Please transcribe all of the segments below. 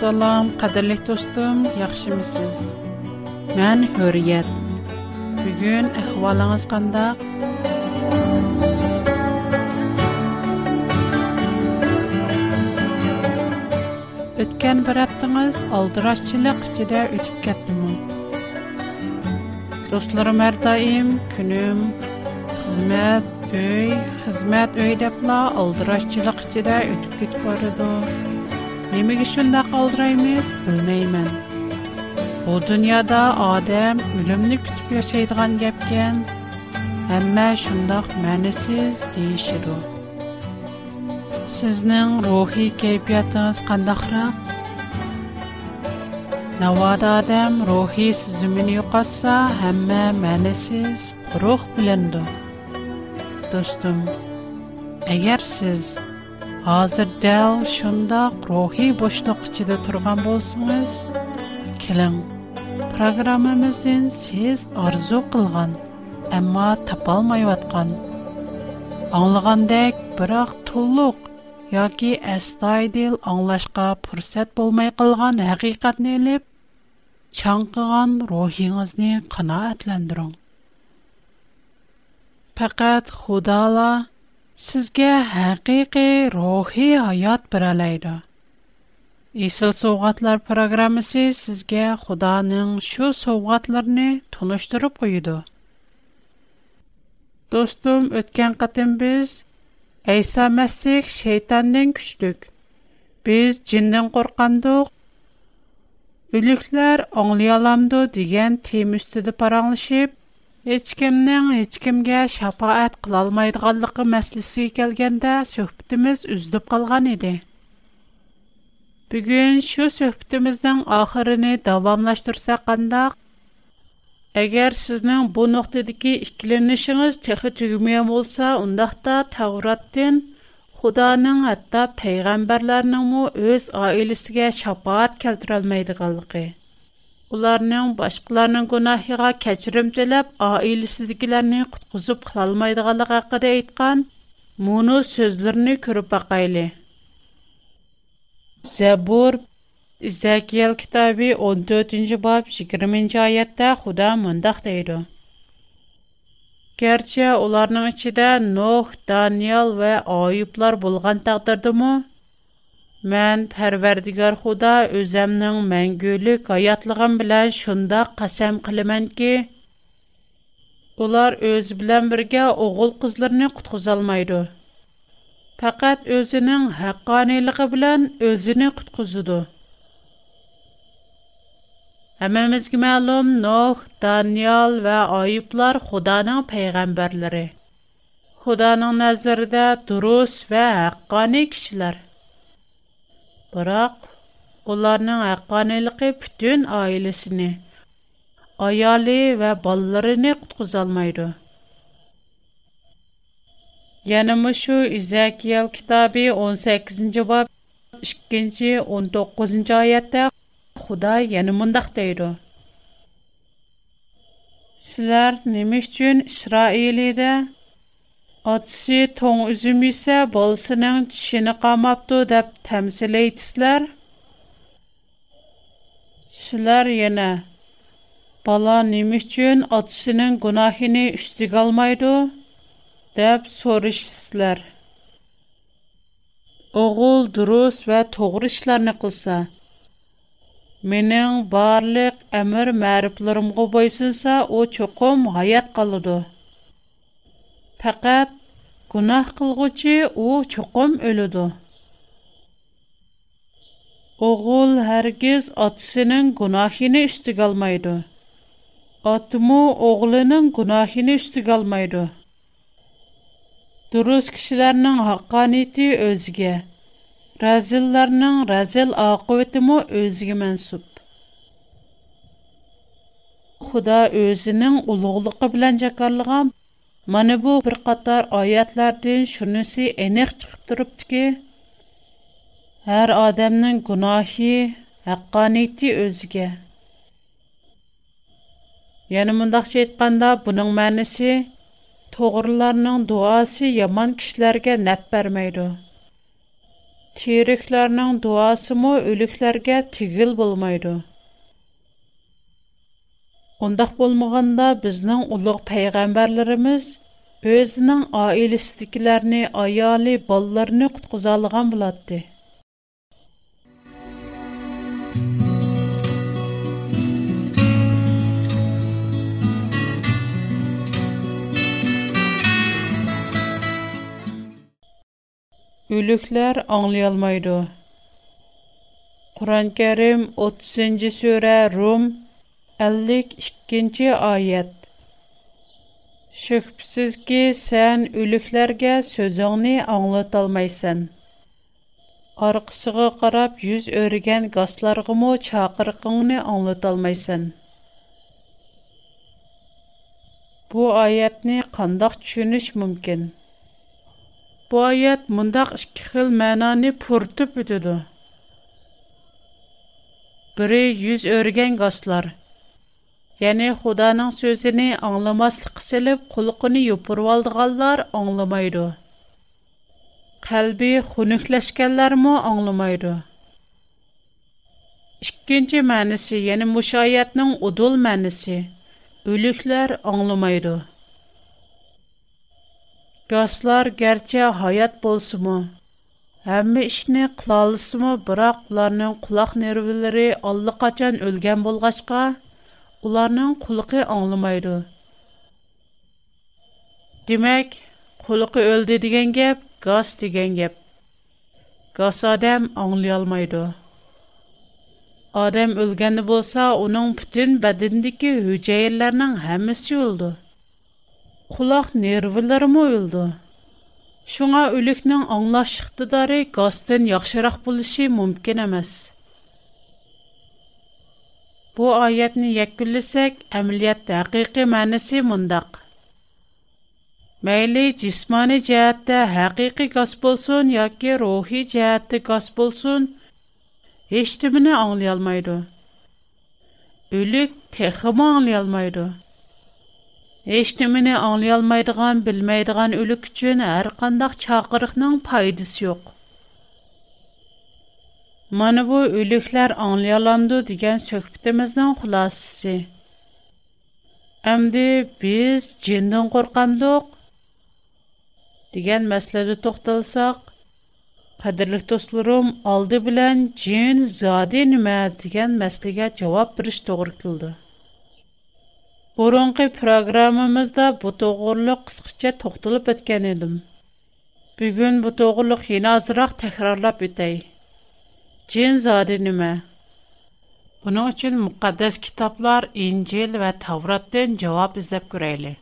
Assalam, qadirli dostum, yaxşımısınız? Mən Hürriyet. Bu gün əhvalınız qandaq? Ötken bir aptınız aldıraşçılık içinde ütüp kettim. Dostlarım her daim, öy, hizmet öy deyip la Nemek için de kaldıraymış bilmeymen. Bu dünyada Adem ölümünü kütüp yaşaydıgan gepken, ama şundak mənisiz deyişir o. Sizin ruhi keyfiyatınız kandakra? рухи Adem ruhi sizimin yukasa, ama mənisiz ruh bilindu. Dostum, Азыр дәл шындақ рухи бұшты құшыды тұрған болсыңыз, келің, программымыздың сіз арзу қылған, тапа алмай алмайуатқан. Аңылғандай бірақ тұлғық, яғы әстайдил аңлашқа пұрсет болмай қылған әқиқатны әліп, чанқыған рухиңізнің қына әтләндіруң. Пәкәт sizga haqiqiy рухи hayot biralaydi isil sovg'atlar programmasi sizga xudoning shu sovg'atlarni tunishtirib qo'ydi do'stim o'tgan qatim biz Әйса мәсих шейтаннан күчтүк. Біз жиндан қорқандық. Үліклер оңлы аламды деген тем үстеді ешкімнің шапа әт қыла алмайдығанлығы мәселесіге келгенде сөхбітіміз үздіп қалған еді бүгін шу сөхбітіміздің ақырыны давамлаштырса қандақ әгер сіздің бұл нұқтадегі ікіленішіңіз тіхі түгімен болса ондақта таураттен худаның атта пайғамбарларының өз айлісіге шапаат келтіре алмайдығанлығы Уларның башкаларның гынаһына кечрим телеп, аиләсе диклерен куткызып хыялмайдыганлыгы хакында әйткән моны сүзләрне күрүгә әйли. Забур Зәкил китабы 14нҗи баб, 20нҗи аятта Худа мондах тәйлә. Кәрчә уларның içидә Нох, Даниэль ва айыплар булган тагдырдымы? Мән Пәрвәрдигар Худа өземнең мәңгүлек хаятлыгым белән шунда касам кылман ки, ular o'zi bilan birga o'g'il qizlarni qutqizolmaydi faqat o'zining haqqoniyligi bilan o'zini qutqizidi hammamizga ma'lum noh daniel va oyiblar xudoning payg'ambarlari xudoning nazarida durust va haqqoniy kishilar Biroq ularning haqqoniyligi butun oilasini, ayoli va bolalarini qutqizolmaydi. Yana shu İzakiyel kitobi 18-bob 2-19-oyatda Xudo yana mundaq deydi: Sizlar nima uchun Isroilida Atsı ton üzüm isə balısının çişini qamabdı dəb təmsil eytislər. yenə, bala nim üçün gunahini qınahini üstü qalmaydı işlər. Oğul duruz və toğru işlərini qılsa, minin barlıq əmir məriblərim qoboysunsa o çoxum hayat qalıdı. Faqat gunoh qilg'uchi u chuqum o'ladi. O'g'il hargiz otasining gunohini ustiga olmaydi. Otmu o'g'lining gunohini ustiga olmaydi. Durus kishilarning haqqoniyati o'ziga, razillarning razil oqibatimi o'ziga mansub. Xudo o'zining ulug'ligi bilan jakarlagan Mana bu bir qator oyatlardan shunisi aniq chiqib turibdiki, har odamning gunohi, haqqoniyati o'ziga. Yana mundaqcha aytganda, buning ma'nosi to'g'rilarning duosi yomon kishilarga naf bermaydi. Tiriklarning duosi mo o'liklarga tigil bo'lmaydi. Ondaq bolmaganda bizning ulug payg'ambarlarimiz o'zining oilasidagilarni, ayoli, bolalarini qutqiza olgan bo'ladi. Ülükler anlayalmaydı. Kur'an-Kerim 30. Sure Rum ellik ikkinchi oyat shubhasizki sen o'liklarga so'zingni anglatolmaysan orqasiga qarab yuz o'rigan gazlarg'imi chaqiriqingni anglatolmaysan bu oyatni qandoq tushunish mumkin bu oyat mundaq ikki xil ma'noni purtib o'tadi biri yuz o'rgan gazlar Яни Худаның сөзенә аңламаслык кылып, кулыгыны юпырвалдыганлар аңламайды. Калби хунуклашканлар мо аңламайды. Икенче мәнисе, яни мушаятның удул мәнисе. Өлүкләр аңламайды. Гаслар гәрчә хаят булсы мо? Әммә ишне кыла алсы мо, бирок уларның кулак нервлары аллы качан өлгән булгачка, ularning quliqi anglamaydi demak quliqi o'ldi degan gap gaz degan gap gaz odam anglayolmaydi odam o'lgani bo'lsa uning butun badandagi hujayralarning hammasi o'ldi quloq nervilarimi o'ldi shunga o'likning anglash iqtidori gazdan yaxshiroq bo'lishi mumkin emas Bu oyatni yakunlasak, amaliyotda haqiqiy ma'nosi mundaq. Mayli jismoniy jihatda haqiqiy gaz bo'lsin yoki ruhiy jihatda gaz bo'lsin, hech nimani anglayolmaydi. O'lik texmi anglayolmaydi. Hech nimani anglayolmaydigan, bilmaydigan o'lik uchun har qanday chaqiriqning foydasi yo'q. Mana bu o'liklar anglayalamdu degan söhbetimizning xulosasi. Әмді biz жиндан қорқамдық деген мәселеде тоқталсақ, қадірлік достарым, алды білән жин зады неме деген мәселеге жауап беріш тоғры kildi. Бұрынғы программамызда bu тоғырлық қысқаша тоқталып өткен edim. Бүгін bu тоғырлық ене азырақ тәкрарлап Cin zarinimə Bunun üçün müqəddəs kitablar İncil və Tavratdan cavab izləb görəyli.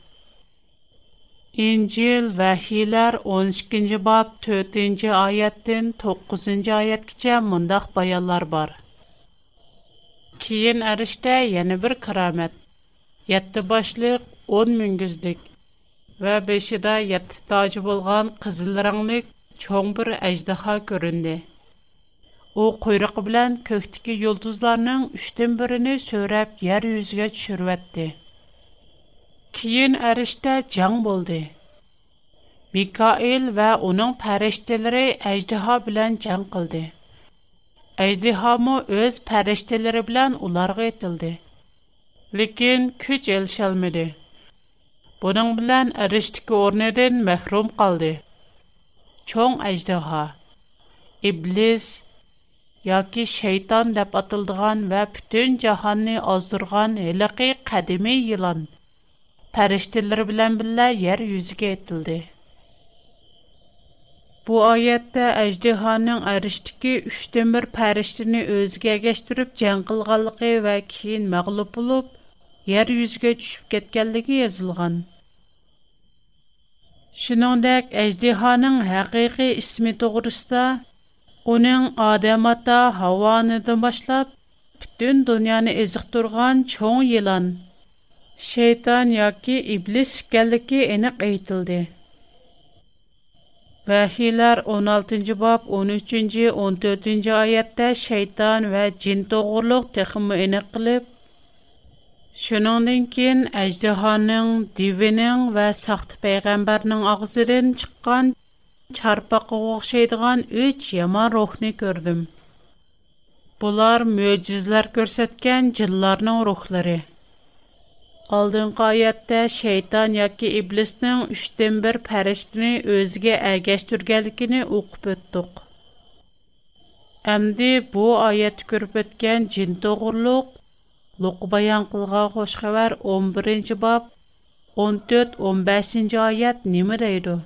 İncil Vəhilər 12-ci bab 4-cü ayətdən 9-cu ayətcə mündəq bayanlar var. Keyin ərişdə yeni bir kəramət. 7 başlıq 10 müngüzlük və 5-də 7 tacı bolğan qızıl rənglik çoğ bir əjdaha göründü. У қойруыгы билан көктөги юлдузларнинг 3 тан бирини сўриб, ер юзига туширватди. Кейин аришта жанг болди. Микаил ва унинг фаришталари айдиҳо билан жанг қилди. Айдиҳо мо ўз фаришталари билан уларга этилди. Лекин кучэл шелмеди. Бонин билан ариштги орнедан маҳрум қолди. yoki shayton deb ئاتىلىدىغان va butun jahonni ozdirgan ھېلىقى قەدىمىي يىلان farishtalar bilan بىللە yer yuziga ئېتىلدى. Bu oyatda əjdihanın ərişdiki 3 dəmir pərishtini özünə gəşdirib jang qilganligi va keyin mag'lub bo'lib yer yuziga tushib ketganligi yozilgan Şuningdək, əjdihanın haqiqiy ismi to'g'risida Оның адамата Havanidan башлап бүтін дүнияны эзиктурган чоң йылан, şeytan yoki iblis ekanligi aniq aytildi. Vahiylar 16-cı bab 13 14-cü ayətdə şeytan və cin toğurluq texmi aniq qılıb Шуныңдан кейін әждіханың, дивінің вә сақты пайғамбарның ағзырын шыққан çarpaqqa o'xshaydigan üç yomon ruhni ko'rdim bular mo'jizlar ko'rsatgan jinlarning ruhlari oldingi oyatda shayton yoki iblisning uchdan bir farishtani o'ziga ergashtirganligini o'qib o'tdiq Әмді bu аят көріп өткен жин тоғырлық, лұқы баян қылған қош 11-ші бап, 14-15-ші аят немі дейді?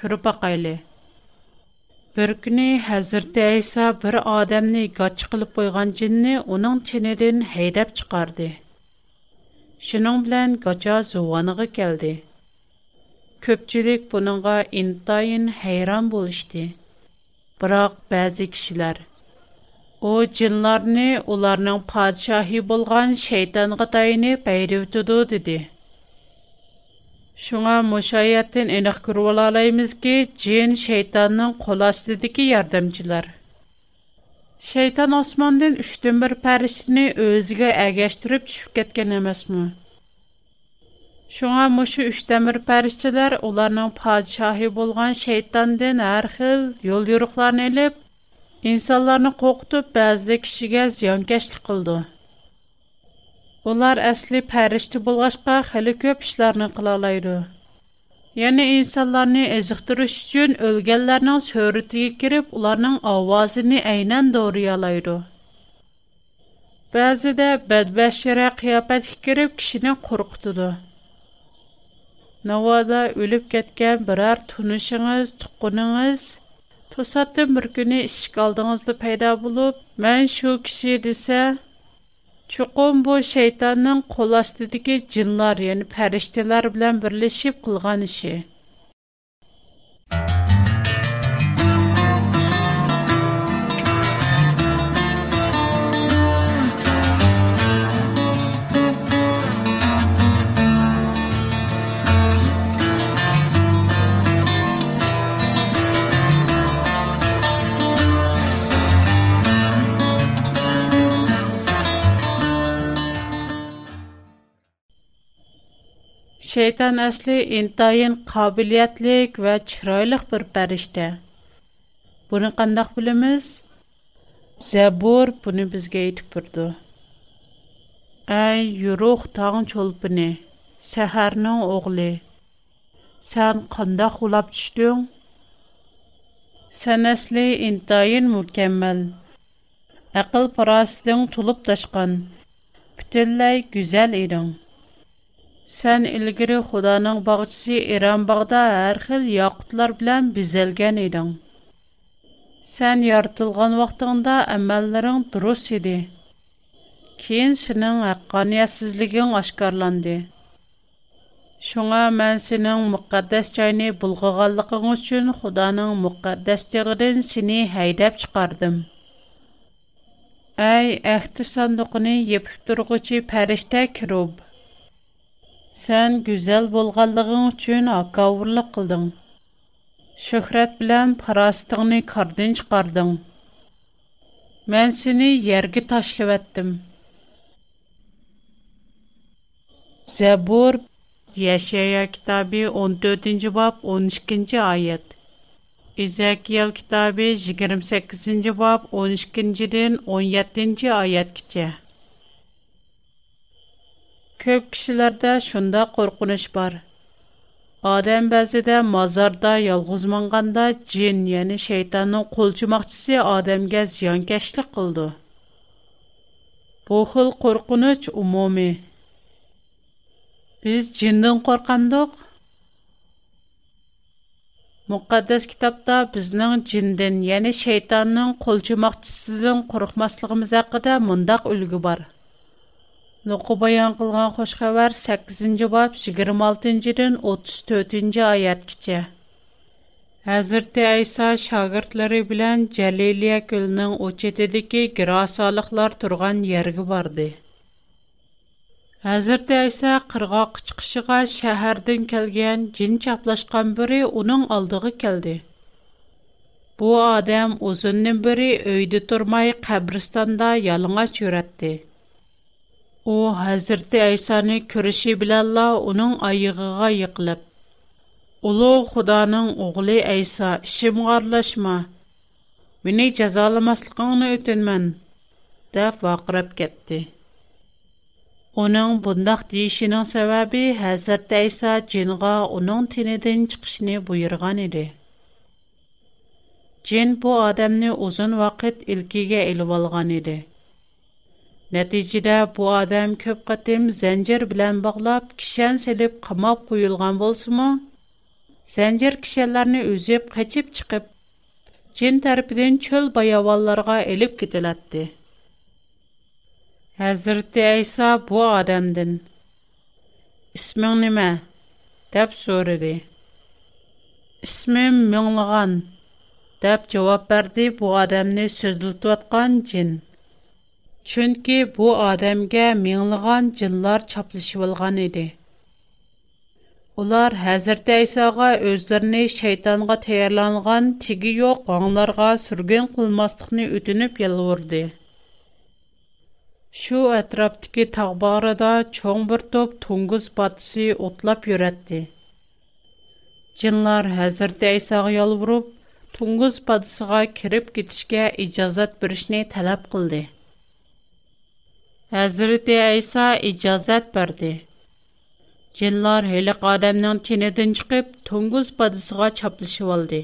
ko'rib boqayli bir kuni hazrati ayso bir odamni gotchi qilib qo'ygan jinni uning chinidan haydab chiqardi shuning bilan gocha zuvoniga keldi ko'pchilik buningga intayin hayron bo'lishdi biroq ba'zi kishilar u jinlarni ularning podshohi bo'lgan shaytonga tayinib bayrivtidu dedi Шуңа мошаяттен эниқ күріп алалаймызки, джин шейтанның қол астыдагы ярдәмчиләр. Шейтан Османдан 3-дән бер фәриштәне өзигә әгәштүреп төшүп кеткән эмасмы? Шуңа мушу үш тәмир пәрішчілер уларнын падшахи болгон шайтандын әр хил yol юрықларын еліп, инсанларны қоқытып, бәзді кішіге зиянкәшлік қылды. Ular əsli pərişti bulğaşqa xəli köp işlərini qılalaydı. Yəni insanlarını əziqdiriş üçün ölgənlərinin söhrətiyə girib onların avazını əynən doğruyalaydı. Bəzidə bədbəşirə qiyafət girib kişini qorxutudu. Navada ölüb ketgan birər tunuşingiz, tuqqunungiz to'satdan bir kuni ishik oldingizda paydo bo'lib man shu kishi desa Чуқом бу шайтанның қол астыдагы җиннар, яни фәрештәләр белән берләшеп кылган ише. Şeytan əsli intayın qabiliyyətlik və çiraylıq bir pərişdə. Bunu qandaq bilimiz? Zəbur bunu bizə etib durdu. Ay yuruq tağın çolpını, səhərnin oğlu, sən qandaq ulab düşdün? Sən əsli intayın mükəmməl, əqil parasitin tulub daşqan, bütünləy güzəl edin.'' Sən ilgiri Xudanın bağçısı İran bağda hər xil yaqutlar bilən bizəlgən idin. Sən yaratılğan vaxtında əməllərin durus idi. Keyin sənin haqqaniyyətsizliyin aşkarlandı. Şuna mən sənin müqəddəs çayını bulğğanlığın üçün Xudanın müqəddəs dağından səni heydəb çıxardım. Ey əhdi sandıqını yepib durğucu pəriştə kirub. Сән гүзәл булганлыгың өчен акаурлык кылдың. Шөхрәт белән парастыгыны кардын чыгардың. Мен сине ергә ташлап әттем. Зәбур Яшая 14-нче бап 12-нче аят. Изакиял китабы 28-нче бап 12-нчедән 17-нче аят китә. Көп кишиләрдә шунда коркыныч бар. Адам бәзидә мазарда ялгыз маңганда джин, яни шайтанның кулчымакчысы адамгә зыянкәшлек кылды. Бу хил коркыныч умуми. Без джиннән коркандык. Muqaddas kitobda bizning jindan, ya'ni shaytonning qo'lchimoqchisidan qo'rqmasligimiz haqida mundaq ulgu bor. Нуқу баян қылған қош қабар 8-ci баб 26-дин 34-ci аят кече. Әзірті Айса шағыртлары білән Джәлелия көлінің өчетедікі гирасалықлар тұрған ергі барды. Әзірті Айса қырға қычқышыға шәһәрдің келген жин чаплашқан бірі оның алдығы келді. Бу адам ұзынның бірі өйді турмай қабірстанда ялыңа жүретті. Hazret-i Aysanı körişe bilenler uning ayigiga yiqlab. Uloğ Xudanın oğlı Aysa, şemğarlashma. Meni cezalamaslığığını ötenmen. dep vaqırab ketdi. Uning bundaq diyişinin səbəbi Hazret-i Aysa cinğa uning tənədən çıxışını buyurğan idi. Cin bu adamnı uzun vaqit ilkiğə elib olğan Нәтижеде бу адам көп қатым зәнҗер белән баглап, кишән селеп қамап куйылган булсымы? Зәнҗер кишәләрне үзеп качып чыгып, җин тарафыдан чөл баяваларга элеп кителәтте. Хәзрәт Айса бу адамдан "Исмиң нимә?" дип сорыды. "Исмим Мөңлыган" дип җавап берде бу адамны сөзлетип аткан Чөнки бу адамгә миңлыган җиллар чаплышып алган иде. Улар Хәзрәт Исага үзләренә шайтанга таярланган тиги юк гаңларга сүрген кылмастыкны үтүнеп ялварды. Шу атраптыки тагбарыда чоң бер топ туңгыз батсы утлап йөрәтте. Җиллар Хәзрәт Исага ялварып, туңгыз батсыга кирип китишкә иҗазат беришне таләп кылды. Həzrəti İsa icazət verdi. Cinlər heliq adamın kinidən çıxıb Tunguz badısına çaplışıb aldı.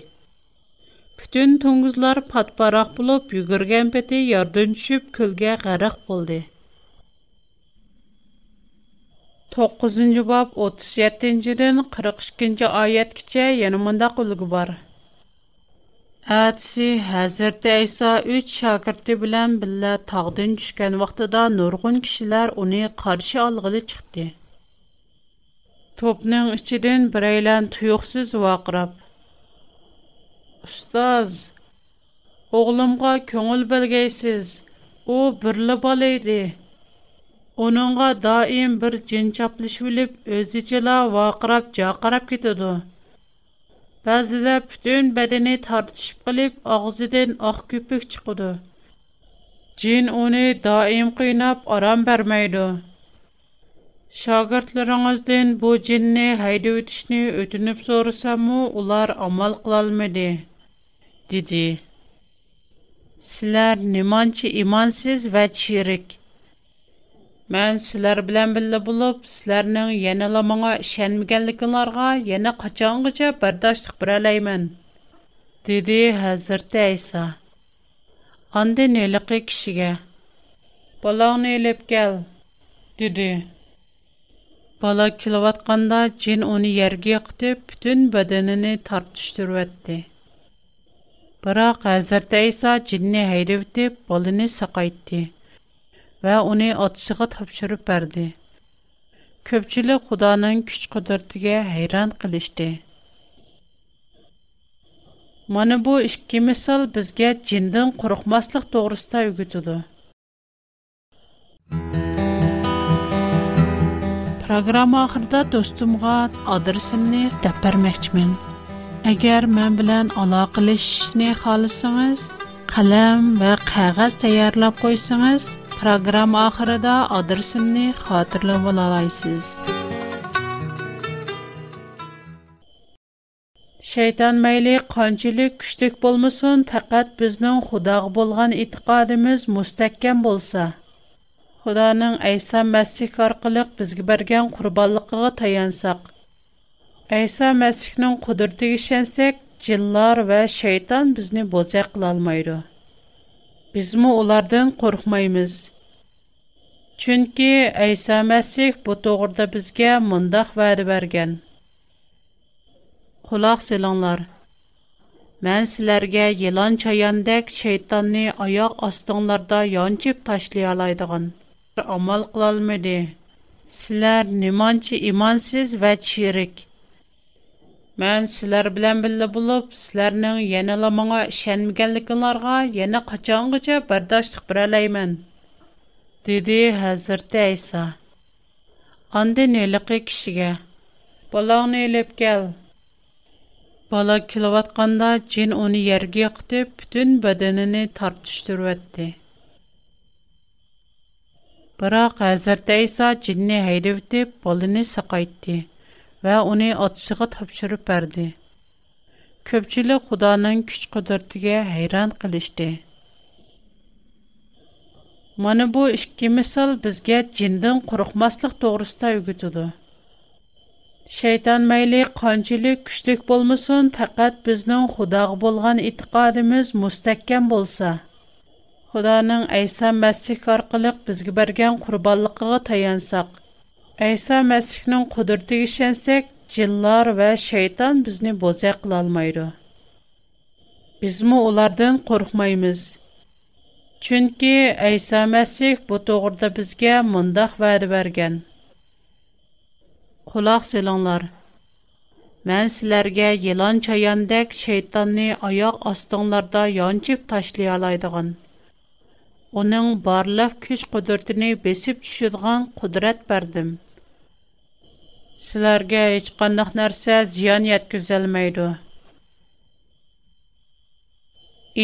Bütün Tunguzlar patparaq bulub yugurgan peti yardım düşüb külgə qərq buldu. 9-cu bab 37-dən 42-ci ayətçə yana mındaq ulgu var. Әтсі, Хәзірті Әйса үч шәкірті білән білә тағдын түшкән вақтыда нұрғын кішілер оны қаршы алғылы чықты. Топның ішіден бірейлән тұйықсыз вақырап. Ұстаз, оғлымға көңіл білгейсіз, о бірлі бал еді. Оныңға даим бір жинчаплыш біліп, өзічіла вақырап, жақарап кетеді. Bəzidə bütün bədəni tartışıb qılıb ağzından ağ köpük çıxıdı. Cin onu daim qiynab aram verməydi. Şagirdlərinizdən bu cinni hayda ötüşni ötünüb sorusamı, ular amal qılalmadı, dedi. Sizlər nimançı imansız və çirik.'' Мән силәр белән биллә булып, силәрнең яна ла моңа ишенмәгәнлекләргә яна качангыча бердашлык бирәләймен. Диде Хәзрәт Айса. Анда нелеке кешегә. Балагны элеп кел. Диде. Бала килеп атканда джин уни ергә кытып, бүтән бәдәненә тартыштырып әтте. Бирақ Хәзрәт Айса джинне һәйдәп, балыны сакайтты. va uni otishiga topshirib berdi ko'pchilik xudoning kuch qudratiga hayron qilishdi mana bu ikki misol bizga jindan qo'rqmaslik to'g'risida o'gitidi Программа ахырда достумга адресимни дәп бермәкчмен. Әгәр мен белән алакалашышны халысыңыз, каләм ва кәгазь таярлап койсаңыз, Программа ахырыда адресымны хатырлы болалайсыз. Шайтан мәйлі қанчылы күштік болмысын, пәкәт бізнің худағы болған итқадымыз мұстәккен болса. Худаның Айса Мәсіх арқылық бізгі берген құрбалықыға таянсақ. Айса Мәсіхнің құдырты кешенсек, жиллар вә шайтан бізні бозақ қылалмайды. bizmi ulardan qo'rqmaymiz chunki ayso masih bu to'g'rida bizga mundoq va'da bergan quloq silinglar man sizlarga yilon chayondek shaytonni oyoq ostinglarda yonchib oladigan amal qilolmadi sizlar nimoncha imonsiz va chirik Мән силәр белән биллә булып, силәрнең яна ла моңа ишенмәгәнлекләргә яна качангыча бардашлык бер алаймын. Диде Хәзрәт Айса. Анда нәлеге кешегә. Балагны элеп кел. Бала килеватканда джин уни ергә кытып, бүтән бәдәненә тартыштырып әтте. Бирақ Хәзрәт Айса джинне һәйдәп, балыны сакайтты. va uni otishiga topshirib berdi ko'pchilik xudoning kuch qudratiga hayron qilishdi mana bu ikki misol bizga jindan qo'rqmaslik to'g'risida o'gitidi shayton mayli qanchalik kuchlik bo'lmasin faqat bizning xudoga bo'lgan e'tiqodimiz mustahkam bo'lsa xudoning ayso masih orqali bizga bergan qurbonligiga tayansak Әйса Мәсіхнің құдырты ішенсек, жиллар вә шайтан бізні боза қылалмайды. Бізмі олардың қорқмаймыз. Чүнкі Әйса Мәсіх бұ тоғырда бізге мұндақ вәді бәрген. Құлақ селіңлар. Мән сілерге елан чаяндек шайтанны аяқ астыңларда янчып ташлай алайдыған. Оның барлық күш құдыртыны бесіп түшідіған құдырет бәрдім. sizlarga hech qandaq narsa ziyon yetkazolmaydi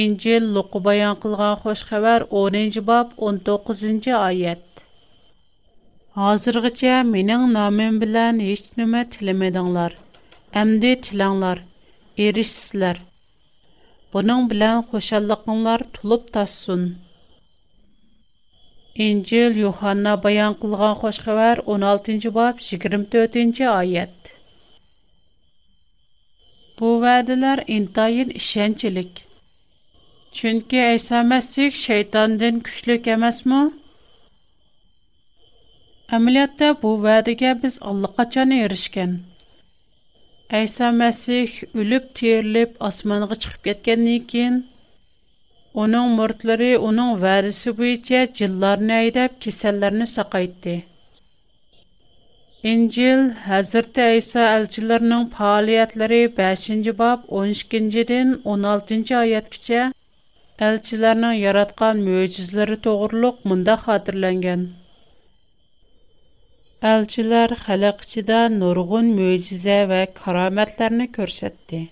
injil luqi bayon qilgan xush xabar o'ninchi bob o'n to'qqizinchi oyat hozirgacha mening nomim bilan hech nima tilamadinglar әмді тілаңлар, ерішсілер. Бұның білән қошалықыңлар тұлып тасын. İncil Yuhanna bayan qılğan xoş xəbər 16-cı bab 24-cü ayət. Bu vədələr intayin işəncilik. Çünki İsa Məsih şeytandan güclük emasmı? Əməliyyatda bu vədəyə biz allaqaçan erişkən. İsa Məsih ölüb, terilib, asmanğa çıxıb getkəndən keyin Оның мұртлары onun varisi бойынша jillarni айдап, kesallarni saqaytdi. İncil Hazreti İsa elçilərinin fəaliyyətləri 5-ci bab 12-dən 16-cı ayətəcə elçilərinin yaratqan möcüzələri toğruluq mında xatırlanğan. Elçilər xalq içində nurgun möcüzə və karamətlərini göstərdi.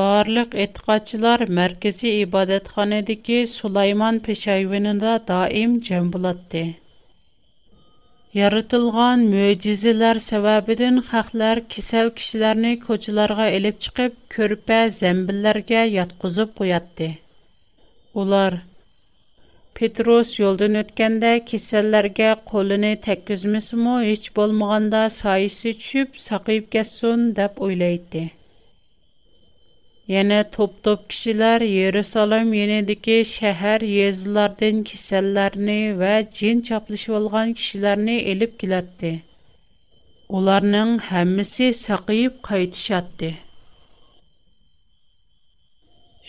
Барлык этикадчылар мәркәзи ибадатханәдәге Сулайман пешайвенендә даим җәм булатты. Яратылган мөҗизеләр сәбәбедән хәхләр кисәл кешеләрне кочыларга элеп чыгып, көрпә зәмбилләргә яткызып куятты. Улар Петрос yoldan o'tganda kasallarga qo'lini tekkizmasmi hech bo'lmaganda soyisi tushib saqayib ketsin deb o'ylaydi Yəni топ-топ kişilər Yerusalim yenidəki şəhər yezlərdən kisəllərini və cin çaplışıb olğan kişilərini elib gəlirdi. Onların hamısı saqıyıb qayıtışatdı.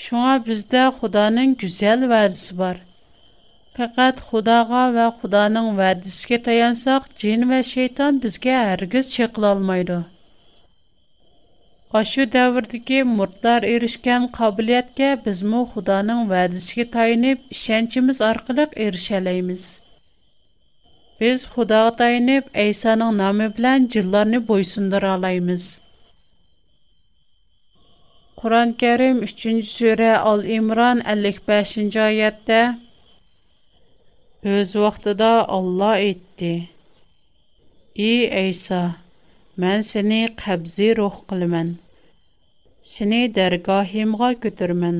Şuna bizdə Xudanın gözəl vədisi var. Faqat Xudağa və Xudanın vədisinə tayansaq, cin və şeytan bizə hər giz Ашу davrdagi murtlar erishgan qobiliyatga bizmu Xudoning va'dasiga tayinib, ishonchimiz orqali erisha olamiz. Biz Xudoga tayinib, Aysoning nomi bilan jinlarni bo'ysundira olamiz. Qur'on Karim 3-sura Al-Imron 55-oyatda Öz vaqtida Alloh aytdi: "Ey Aysa, Мән сене қабзи рух қылымен. Сене дәргахимға көтірмен.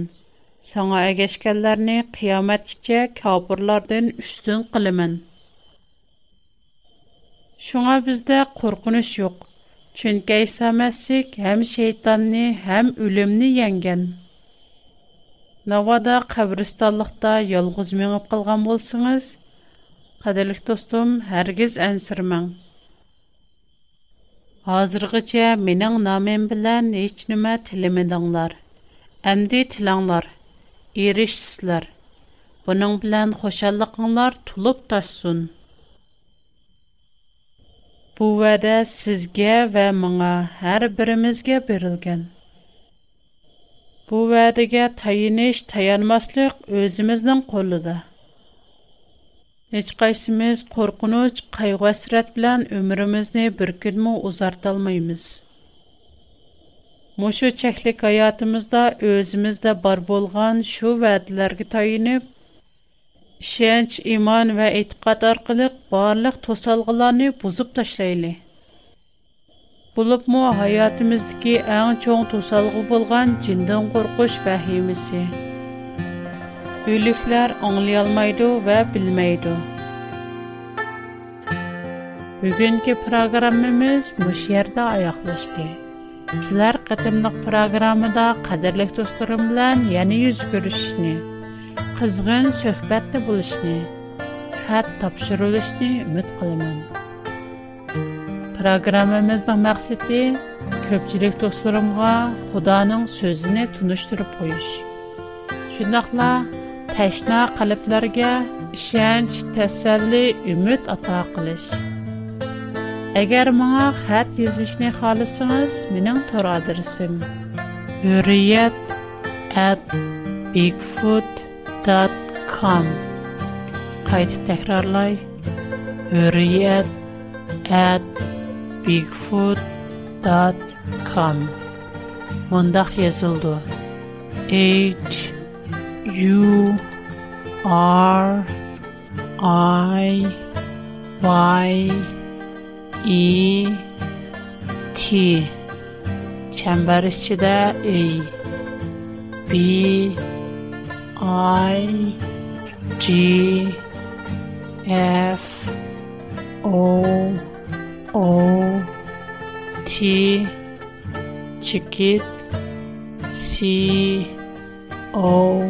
Саңа әгешкәлләрні қиямет кіче кәпірлардың үштін қылымен. Шуңа бізді қорқыныш жоқ. Чүнке Иса Мәсік әм шейтанны, әм үлімні еңген. Навада қабристаллықта елғыз меніп қылған болсыңыз, қадылық достым, әргіз әнсірмің. Hazırgıça minin namen bilen hiç nime tilimidinlar. Əmdi tilanlar, erişsizlər. Bunun bilen xoşallıqınlar tulub taşsun. Bu vədə sizgə və mına hər birimizgə berilgan. Bu vədəgə tayiniş tayanmaslıq özümüzdən qolıdır. ھېچقايسىمىز قورقۇنچ، قايغۇ ھەسرەت بىلەن ئۆمرىمىزنى بىر كۈنمۇ ئۇزارتالمايمىز. مۇشۇ چەكلىك ھاياتىمىزدا ئۆزىمىزدە بار بولغان شۇ ۋەدىلەرگە تايىنىپ ishonch iymon va e'tiqod orqali barliq to'salg'ilarni buzib tashlayli bo'libmi hayotimizdagi eng cho'ng to'salg'i bo'lgan jindan qo'rqish vahimasi Ülülikler, ângle almaydu we bilmeydu. Бүген ке программамны без мәс бердә аяклашты. Икләр кыtımлы программада кадрлык юз белән қызғын yüz күрешне, хат тапшырулышне үміт кыламан. Программамны мәс дә мәхсеттәй көччилек достырмга Худаның сөзенә туныштырып койыш. Шунאַкна təşna qəlblərə ishonch tasalli umid ato qilish agar manga xat yozishni xohlasangiz mening to'r adresim uriyat at bigfoot dot com qayt takrorlay U R I Y E T çəmbər E B I G F O O T chicket C О,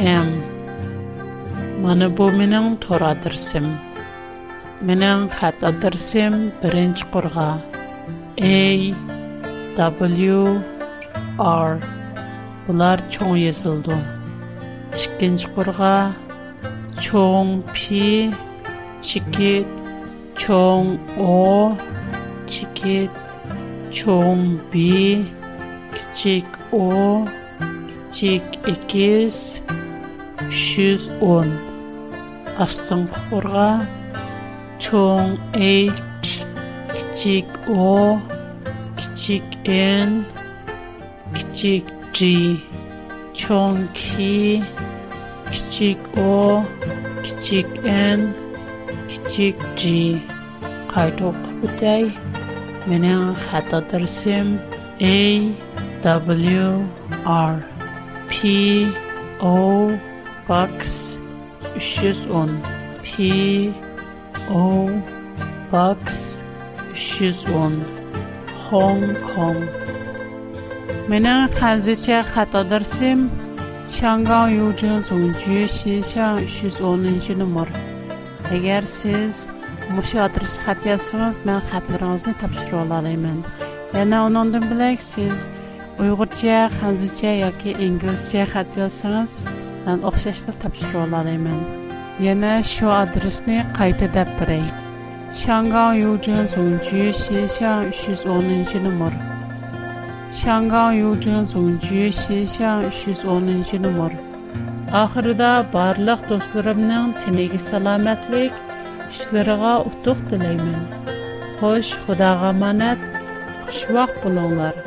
М. Менә бу минем тора дирсем. Минем хат беренче курга. A W R Булар чоң язылды. Икенче курга чоң P чике чоң о, чике чоң B кичик O Чик 2 on Астын хурга Чон H Чик O Чик N Чик G Чон K Чик O Чик N Чик G Кайтоп үтәй Менә хата дәрсем A W R P O Box 310 P O Box 310 Hong Kong Менің қазірше қатадырсым Шанған Юджин Зунджи Шишан 310 номер. Әгәр сез мұшы адрес хат язсаңыз, мен хатларыңызны тапшырып алалаймын. Яна онондан білек сіз uyg'urcha hanzucha yoki inglizcha xat yozsangiz man o'xshashda topshira olalayman yana shu adresni qayta dab beray shangan yujin zunji shishan uch yuz o'ninchi nomer shangan yujin zunji shishan uch yuz o'ninchi nomer oxirida barliq do'stlarimning tiniga salomatlik ishlariga utuq tilayman xo'sh xudoga omonat xushvaqt bo'linglar